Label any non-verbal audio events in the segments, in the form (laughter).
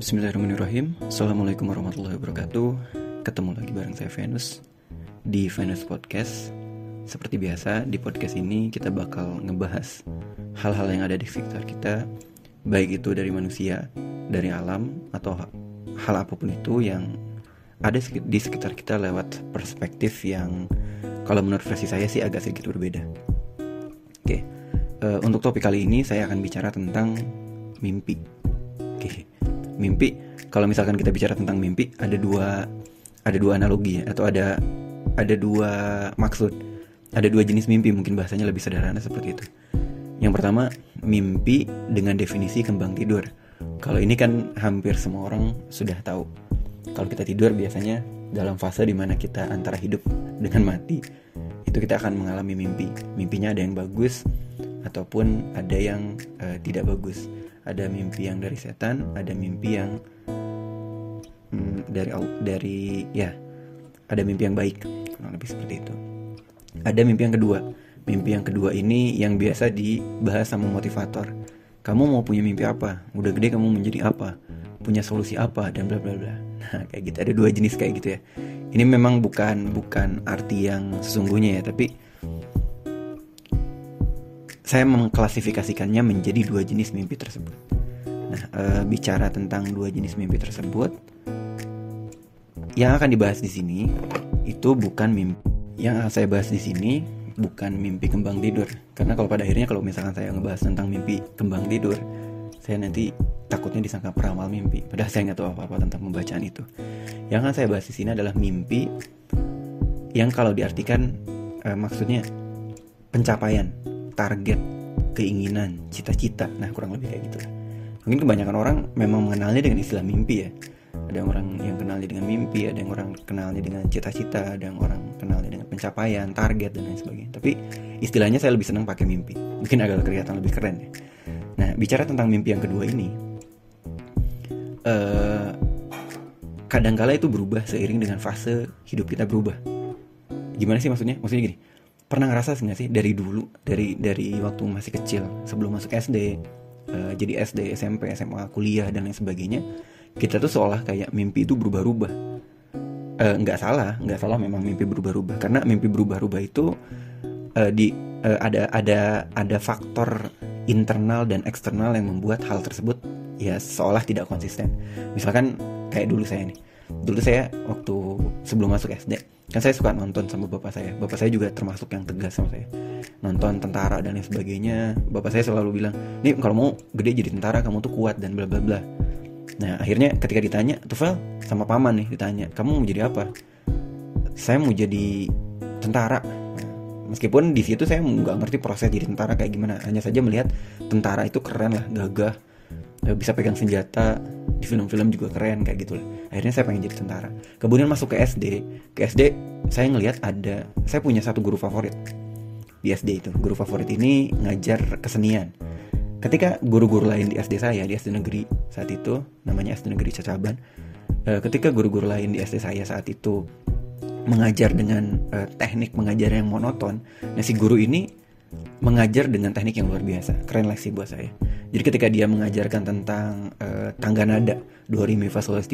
Bismillahirrahmanirrahim. Assalamualaikum warahmatullahi wabarakatuh. Ketemu lagi bareng saya Venus Di Venus Podcast. Seperti biasa di podcast ini kita bakal ngebahas Hal-hal yang ada di sekitar kita Baik itu dari manusia Dari alam Atau hal apa pun itu yang Ada di sekitar kita lewat perspektif yang Kalau menurut versi saya sih agak sedikit berbeda. Oke uh, Untuk topik kali ini saya akan bicara tentang mimpi. Oke mimpi. Kalau misalkan kita bicara tentang mimpi ada dua ada dua analogi ya atau ada ada dua maksud. Ada dua jenis mimpi mungkin bahasanya lebih sederhana seperti itu. Yang pertama mimpi dengan definisi kembang tidur. Kalau ini kan hampir semua orang sudah tahu. Kalau kita tidur biasanya dalam fase di mana kita antara hidup dengan mati itu kita akan mengalami mimpi. Mimpinya ada yang bagus ataupun ada yang uh, tidak bagus ada mimpi yang dari setan ada mimpi yang hmm, dari dari ya ada mimpi yang baik kurang lebih seperti itu. Ada mimpi yang kedua. Mimpi yang kedua ini yang biasa dibahas sama motivator. Kamu mau punya mimpi apa? Udah gede kamu menjadi apa? Punya solusi apa? Dan bla bla bla. Nah kayak gitu. Ada dua jenis kayak gitu ya. Ini memang bukan bukan arti yang sesungguhnya ya tapi saya mengklasifikasikannya menjadi dua jenis mimpi tersebut. Nah, e, bicara tentang dua jenis mimpi tersebut, yang akan dibahas di sini itu bukan mimpi. Yang akan saya bahas di sini bukan mimpi kembang tidur. Karena kalau pada akhirnya kalau misalkan saya ngebahas tentang mimpi kembang tidur, saya nanti takutnya disangka peramal mimpi. Padahal saya nggak tahu apa-apa tentang pembacaan itu. Yang akan saya bahas di sini adalah mimpi yang kalau diartikan e, maksudnya pencapaian target, keinginan, cita-cita. Nah, kurang lebih kayak gitu. Mungkin kebanyakan orang memang mengenalnya dengan istilah mimpi ya. Ada orang yang kenalnya dengan mimpi, ada yang orang kenalnya dengan cita-cita, ada yang orang kenalnya dengan pencapaian, target dan lain sebagainya. Tapi istilahnya saya lebih senang pakai mimpi. Mungkin agak kelihatan lebih keren ya. Nah, bicara tentang mimpi yang kedua ini, uh, kadangkala itu berubah seiring dengan fase hidup kita berubah. Gimana sih maksudnya? Maksudnya gini, pernah ngerasa nggak sih dari dulu dari dari waktu masih kecil sebelum masuk SD uh, eh, jadi SD SMP SMA kuliah dan lain sebagainya kita tuh seolah kayak mimpi itu berubah-ubah. Uh, nggak salah nggak salah memang mimpi berubah-ubah karena mimpi berubah-ubah itu uh, di uh, ada ada ada faktor internal dan eksternal yang membuat hal tersebut ya seolah tidak konsisten. Misalkan kayak dulu saya nih dulu saya waktu sebelum masuk SD kan saya suka nonton sama bapak saya. Bapak saya juga termasuk yang tegas sama saya. Nonton tentara dan lain sebagainya. Bapak saya selalu bilang nih kalau mau gede jadi tentara kamu tuh kuat dan bla bla bla. Nah akhirnya ketika ditanya Tufel sama paman nih? Ditanya kamu mau jadi apa? Saya mau jadi tentara. Meskipun di situ saya nggak ngerti proses jadi tentara kayak gimana. Hanya saja melihat tentara itu keren lah gagah bisa pegang senjata di film-film juga keren kayak gitu lah. Akhirnya saya pengen jadi tentara. Kemudian masuk ke SD ke SD saya ngelihat ada saya punya satu guru favorit di SD itu. Guru favorit ini ngajar kesenian. Ketika guru-guru lain di SD saya di SD negeri saat itu namanya SD negeri Cacaban eh, ketika guru-guru lain di SD saya saat itu mengajar dengan uh, teknik mengajar yang monoton nah si guru ini mengajar dengan teknik yang luar biasa keren lah sih buat saya jadi ketika dia mengajarkan tentang uh, tangga nada do re mi fa sol la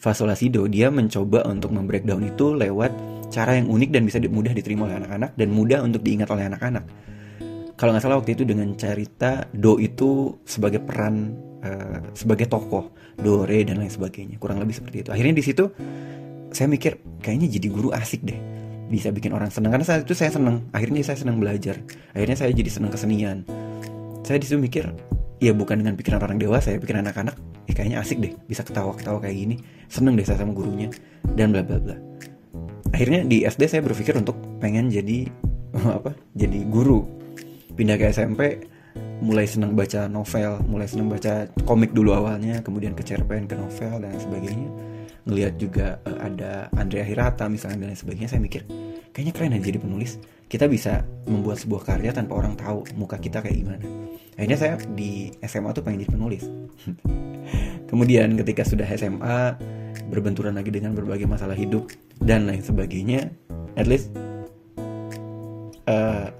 fa sol la dia mencoba untuk membreakdown itu lewat cara yang unik dan bisa mudah diterima oleh anak-anak dan mudah untuk diingat oleh anak-anak. Kalau nggak salah waktu itu dengan cerita do itu sebagai peran uh, sebagai tokoh do re dan lain sebagainya kurang lebih seperti itu. Akhirnya di situ saya mikir kayaknya jadi guru asik deh bisa bikin orang senang karena saat itu saya senang akhirnya saya senang belajar. Akhirnya saya jadi senang kesenian. Saya di situ mikir ya bukan dengan pikiran orang dewasa ya pikiran anak-anak ya kayaknya asik deh bisa ketawa-ketawa kayak gini. Seneng deh saya sama gurunya dan bla bla bla. Akhirnya di SD saya berpikir untuk pengen jadi (laughs) apa jadi guru. Pindah ke SMP mulai senang baca novel mulai senang baca komik dulu awalnya kemudian ke cerpen ke novel dan sebagainya ngelihat juga uh, ada Andrea Hirata misalnya dan lain sebagainya saya mikir kayaknya keren aja jadi penulis. Kita bisa membuat sebuah karya tanpa orang tahu muka kita kayak gimana. Akhirnya saya di SMA tuh pengen jadi penulis. (laughs) Kemudian ketika sudah SMA berbenturan lagi dengan berbagai masalah hidup dan lain sebagainya at least uh,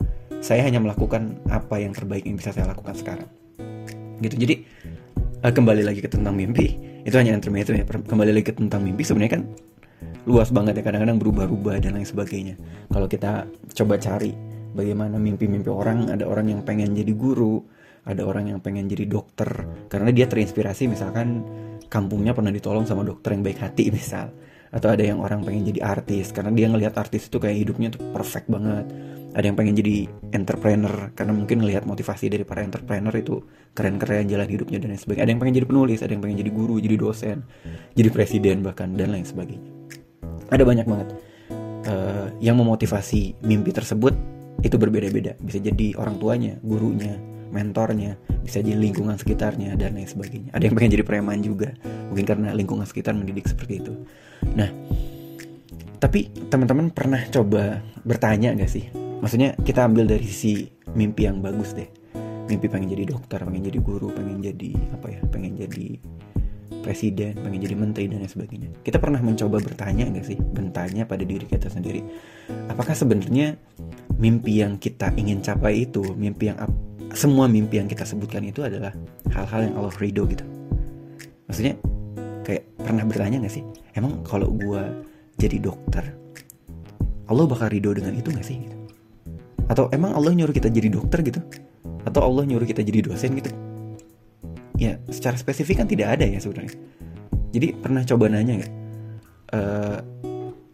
saya hanya melakukan apa yang terbaik yang bisa saya lakukan sekarang. Gitu. Jadi uh, kembali lagi ke tentang mimpi. Itu hanya intermezzo ya kembali lagi ke tentang mimpi sebenarnya kan luas banget ya kadang-kadang berubah-ubah dan lain sebagainya. Kalau kita coba cari bagaimana mimpi-mimpi orang ada orang yang pengen jadi guru ada orang yang pengen jadi dokter karena dia terinspirasi misalkan kampungnya pernah ditolong sama dokter yang baik hati (laughs) misal. Atau ada yang orang pengen jadi artis karena dia ngelihat artis itu kayak hidupnya tuh perfect banget ada yang pengen jadi entrepreneur karena mungkin ngelihat motivasi dari para entrepreneur itu keren-keren jalan hidupnya dan lain sebagainya. Ada yang pengen jadi penulis ada yang pengen jadi guru jadi dosen jadi presiden bahkan dan lain sebagainya. Ada banyak banget. Uh, yang memotivasi mimpi tersebut itu berbeda-beda. Bisa jadi orang tuanya gurunya mentornya bisa jadi lingkungan sekitarnya dan lain sebagainya. Ada yang pengen jadi preman juga mungkin karena lingkungan sekitar mendidik seperti itu. Nah, tapi teman-teman pernah coba bertanya gak sih? Maksudnya kita ambil dari sisi mimpi yang bagus deh. Mimpi pengen jadi dokter, pengen jadi guru, pengen jadi apa ya, pengen jadi presiden, pengen jadi menteri dan lain sebagainya. Kita pernah mencoba bertanya gak sih? Bertanya pada diri kita sendiri. Apakah sebenarnya mimpi yang kita ingin capai itu, mimpi yang semua mimpi yang kita sebutkan itu adalah hal-hal yang Allah ridho gitu. Maksudnya kayak pernah bertanya gak sih emang kalau gue jadi dokter Allah bakal ridho dengan itu gak sih gitu? Atau emang Allah nyuruh kita jadi dokter gitu? Atau Allah nyuruh kita jadi dosen gitu? Ya secara spesifik kan tidak ada ya sebenarnya. Jadi pernah coba nanya gak uh,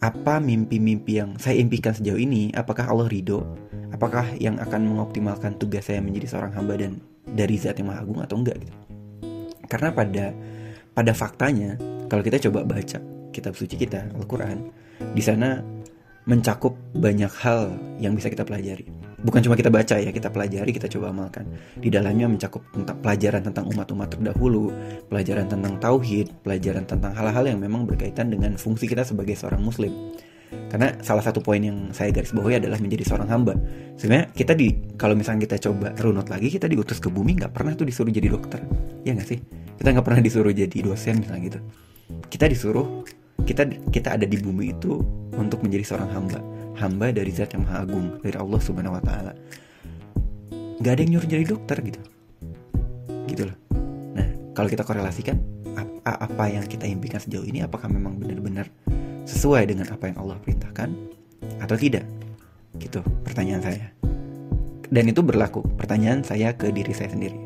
apa mimpi-mimpi yang saya impikan sejauh ini? Apakah Allah ridho? Apakah yang akan mengoptimalkan tugas saya menjadi seorang hamba dan dari zat yang maha agung atau enggak gitu? Karena pada pada faktanya kalau kita coba baca kitab suci kita Al-Qur'an di sana mencakup banyak hal yang bisa kita pelajari. Bukan cuma kita baca ya, kita pelajari, kita coba amalkan. Di dalamnya mencakup tentang pelajaran tentang umat-umat terdahulu, pelajaran tentang tauhid, pelajaran tentang hal-hal yang memang berkaitan dengan fungsi kita sebagai seorang muslim. Karena salah satu poin yang saya garis bawahi adalah menjadi seorang hamba. Sebenarnya kita di kalau misalnya kita coba runut lagi, kita diutus ke bumi nggak pernah tuh disuruh jadi dokter, ya nggak sih? kita nggak pernah disuruh jadi dosen misalnya gitu kita disuruh kita kita ada di bumi itu untuk menjadi seorang hamba. Hamba dari zat yang maha agung dari Allah subhanahu wa taala. Nggak ada yang nyuruh jadi dokter gitu. Gitu loh. Nah kalau kita korelasikan apa, apa yang kita impikan sejauh ini apakah memang benar-benar sesuai dengan apa yang Allah perintahkan atau tidak? Gitu pertanyaan saya. Dan itu berlaku. Pertanyaan saya ke diri saya sendiri.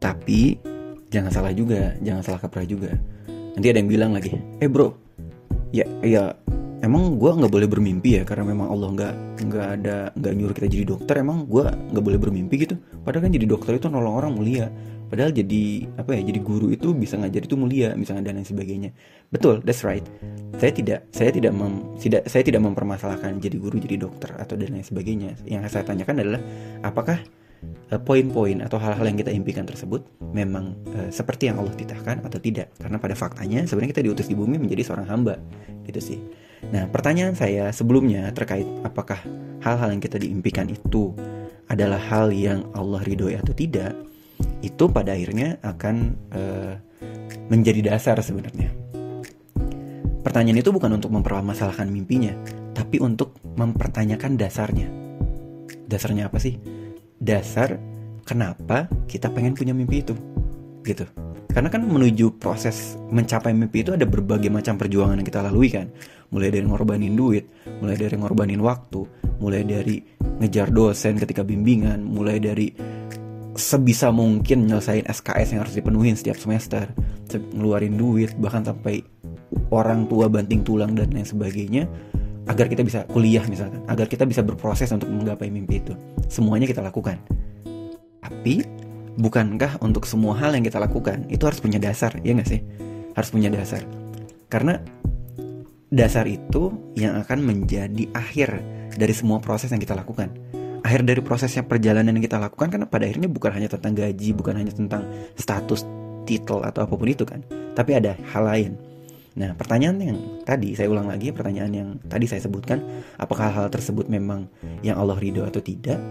Tapi jangan salah juga jangan salah kaprah juga. Nanti ada yang bilang lagi eh bro ya ya emang gue nggak boleh bermimpi ya karena memang Allah nggak nggak ada nggak nyuruh kita jadi dokter emang gue nggak boleh bermimpi gitu. Padahal kan jadi dokter itu nolong orang mulia. Padahal jadi apa ya jadi guru itu bisa ngajar itu mulia misalnya dan lain sebagainya. Betul that's right. Saya tidak saya tidak mem, tidak saya tidak mempermasalahkan jadi guru jadi dokter atau dan lain sebagainya. Yang saya tanyakan adalah apakah poin-poin atau hal-hal yang kita impikan tersebut memang uh, seperti yang Allah titahkan atau tidak. Karena pada faktanya sebenarnya kita diutus di bumi menjadi seorang hamba gitu sih. Nah pertanyaan saya sebelumnya terkait apakah hal-hal yang kita diimpikan itu adalah hal yang Allah ridhoi atau tidak itu pada akhirnya akan uh, menjadi dasar sebenarnya. Pertanyaan itu bukan untuk mempermasalahkan mimpinya tapi untuk mempertanyakan dasarnya. Dasarnya apa sih dasar kenapa kita pengen punya mimpi itu gitu. Karena kan menuju proses mencapai mimpi itu ada berbagai macam perjuangan yang kita lalui kan. Mulai dari ngorbanin duit mulai dari ngorbanin waktu mulai dari ngejar dosen ketika bimbingan mulai dari sebisa mungkin nyelesain SKS yang harus dipenuhin setiap semester ngeluarin duit bahkan sampai orang tua banting tulang dan lain sebagainya agar kita bisa kuliah misalkan, agar kita bisa berproses untuk menggapai mimpi itu. Semuanya kita lakukan. Tapi bukankah untuk semua hal yang kita lakukan itu harus punya dasar, ya nggak sih? Harus punya dasar. Karena dasar itu yang akan menjadi akhir dari semua proses yang kita lakukan. Akhir dari prosesnya perjalanan yang kita lakukan kan pada akhirnya bukan hanya tentang gaji, bukan hanya tentang status, titel atau apa pun itu kan. Tapi ada hal lain Nah, pertanyaan yang tadi saya ulang lagi, pertanyaan yang tadi saya sebutkan, apakah hal tersebut memang yang Allah ridho atau tidak?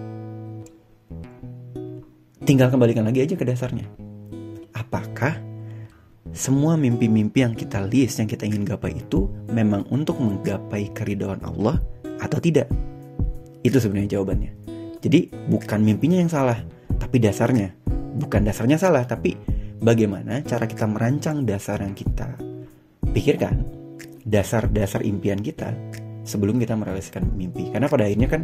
Tinggal kembalikan lagi aja ke dasarnya. Apakah semua mimpi-mimpi yang kita list, yang kita ingin gapai itu memang untuk menggapai keridhaan Allah atau tidak? Itu sebenarnya jawabannya. Jadi bukan mimpinya yang salah, tapi dasarnya. Bukan dasarnya salah, tapi bagaimana cara kita merancang dasar yang kita pikirkan, dasar-dasar impian kita sebelum kita merealisasikan mimpi. Karena pada akhirnya kan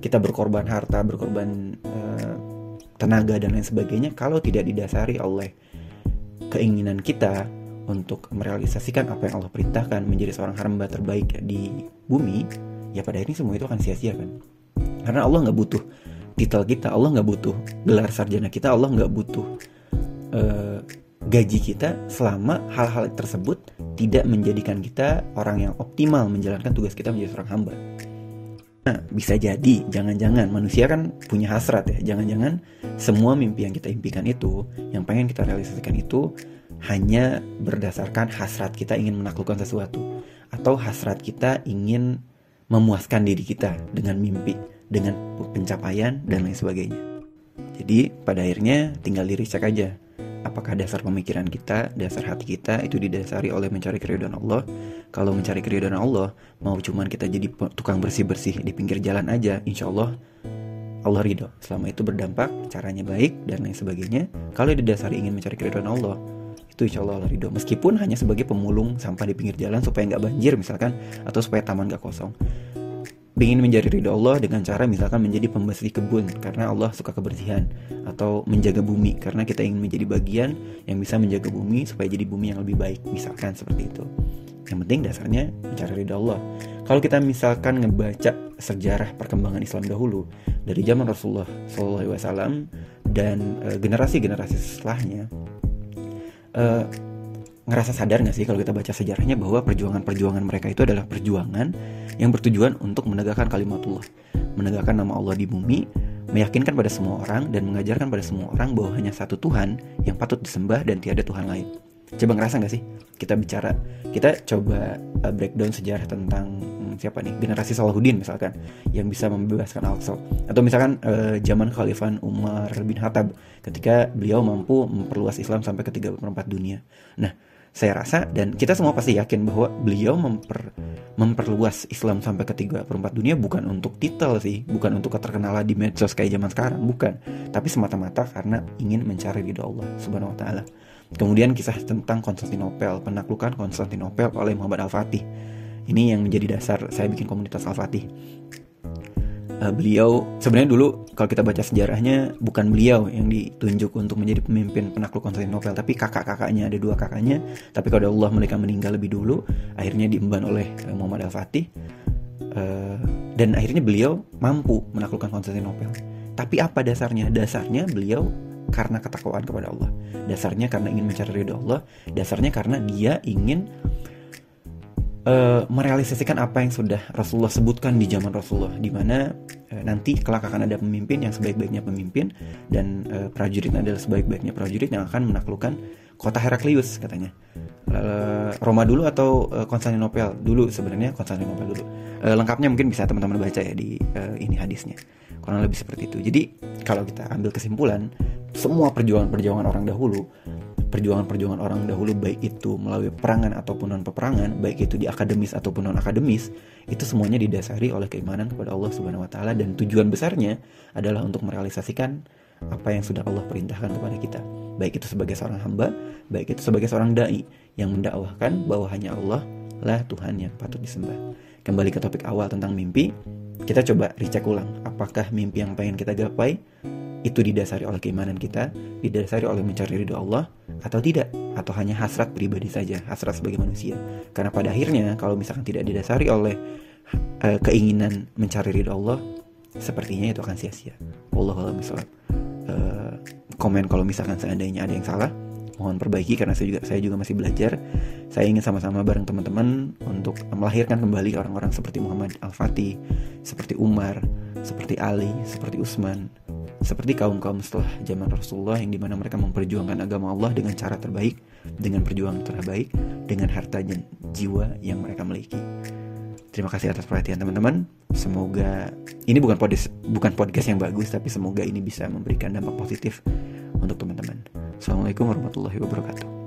kita berkorban harta, berkorban uh, tenaga dan lain sebagainya kalau tidak didasari oleh keinginan kita untuk merealisasikan apa yang Allah perintahkan menjadi seorang hamba terbaik di bumi, ya pada akhirnya semua itu akan sia-sia kan. Karena Allah nggak butuh titel kita, Allah nggak butuh gelar sarjana kita, Allah nggak butuh uh, gaji kita selama hal-hal tersebut tidak menjadikan kita orang yang optimal menjalankan tugas kita menjadi seorang hamba. Nah, bisa jadi, jangan-jangan manusia kan punya hasrat ya. Jangan-jangan semua mimpi yang kita impikan itu, yang pengen kita realisasikan itu hanya berdasarkan hasrat kita ingin menaklukkan sesuatu atau hasrat kita ingin memuaskan diri kita dengan mimpi, dengan pencapaian dan lain sebagainya. Jadi pada akhirnya tinggal diri cek aja apakah dasar pemikiran kita, dasar hati kita itu didasari oleh mencari keridhaan Allah. Kalau mencari keridhaan Allah, mau cuman kita jadi tukang bersih-bersih di pinggir jalan aja, insya Allah Allah ridho. Selama itu berdampak, caranya baik dan lain sebagainya. Kalau didasari ingin mencari keridhaan Allah, itu insya Allah Allah ridho. Meskipun hanya sebagai pemulung sampah di pinggir jalan supaya nggak banjir misalkan, atau supaya taman nggak kosong ingin menjadi ridho Allah dengan cara misalkan menjadi pembersih kebun karena Allah suka kebersihan atau menjaga bumi. Karena kita ingin menjadi bagian yang bisa menjaga bumi supaya jadi bumi yang lebih baik misalkan seperti itu. Yang penting dasarnya mencari ridho Allah. Kalau kita misalkan ngebaca sejarah perkembangan Islam dahulu dari zaman Rasulullah SAW dan uh, generasi-generasi setelahnya uh, ngerasa sadar gak sih kalau kita baca sejarahnya bahwa perjuangan-perjuangan mereka itu adalah perjuangan yang bertujuan untuk menegakkan kalimatullah, menegakkan nama Allah di bumi, meyakinkan pada semua orang dan mengajarkan pada semua orang bahwa hanya satu Tuhan yang patut disembah dan tiada Tuhan lain. Coba ngerasa gak sih kita bicara, kita coba uh, breakdown sejarah tentang hmm, siapa nih generasi Salahuddin misalkan yang bisa membebaskan Al-Aqsa atau misalkan uh, zaman Khalifah Umar bin Khattab ketika beliau mampu memperluas Islam sampai ke 34 dunia. Nah, saya rasa dan kita semua pasti yakin bahwa beliau memper, memperluas Islam sampai ke 34 dunia bukan untuk titel sih, bukan untuk keterkenalan di medsos kayak zaman sekarang, bukan. Tapi semata-mata karena ingin mencari ridho Allah Subhanahu wa taala. Kemudian kisah tentang Konstantinopel, penaklukan Konstantinopel oleh Muhammad Al-Fatih. Ini yang menjadi dasar saya bikin komunitas Al-Fatih uh, beliau sebenarnya dulu kalau kita baca sejarahnya bukan beliau yang ditunjuk untuk menjadi pemimpin penakluk Konstantinopel tapi kakak-kakaknya ada dua kakaknya. Tapi kalau Allah mereka meninggal lebih dulu akhirnya diemban oleh uh, Muhammad Al-Fatih. Uh, dan akhirnya beliau mampu menaklukkan Konstantinopel tapi apa dasarnya? Dasarnya beliau karena ketakwaan kepada Allah. Dasarnya karena ingin mencari ridho Allah. Dasarnya karena dia ingin uh, merealisasikan apa yang sudah Rasulullah sebutkan di zaman Rasulullah di mana uh, nanti kelak akan ada pemimpin yang sebaik-baiknya pemimpin dan uh, prajurit adalah sebaik-baiknya prajurit yang akan menaklukkan kota Heraklius katanya. Roma dulu atau Konstantinopel dulu sebenarnya? Konstantinopel dulu. Lengkapnya mungkin bisa teman-teman baca ya di ini hadisnya. Kurang lebih seperti itu. Jadi kalau kita ambil kesimpulan semua perjuangan-perjuangan orang dahulu perjuangan-perjuangan orang dahulu baik itu melalui perangan ataupun non peperangan, baik itu di akademis ataupun non akademis, itu semuanya didasari oleh keimanan kepada Allah Subhanahu wa taala dan tujuan besarnya adalah untuk merealisasikan apa yang sudah Allah perintahkan kepada kita. Baik itu sebagai seorang hamba, baik itu sebagai seorang dai yang mendakwahkan bahwa hanya Allah lah Tuhan yang patut disembah. Kembali ke topik awal tentang mimpi, kita coba recheck ulang apakah mimpi yang pengen kita gapai itu didasari oleh keimanan kita, didasari oleh mencari ridho Allah, atau tidak, atau hanya hasrat pribadi saja, hasrat sebagai manusia. Karena pada akhirnya, kalau misalkan tidak didasari oleh uh, keinginan mencari ridho Allah, sepertinya itu akan sia-sia. Allah alam uh, komen kalau misalkan seandainya ada yang salah, mohon perbaiki karena saya juga saya juga masih belajar. Saya ingin sama-sama bareng teman-teman untuk melahirkan kembali orang-orang seperti Muhammad Al-Fatih, seperti Umar, seperti Ali, seperti Utsman, seperti kaum-kaum setelah zaman Rasulullah yang di mana mereka memperjuangkan agama Allah dengan cara terbaik, dengan perjuangan terbaik, dengan harta dan jiwa yang mereka miliki. Terima kasih atas perhatian teman-teman. Semoga ini bukan podcast bukan podcast yang bagus, tapi semoga ini bisa memberikan dampak positif untuk teman-teman. Assalamualaikum warahmatullahi wabarakatuh.